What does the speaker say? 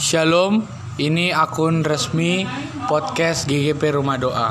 Shalom, ini akun resmi podcast GGP Rumah Doa.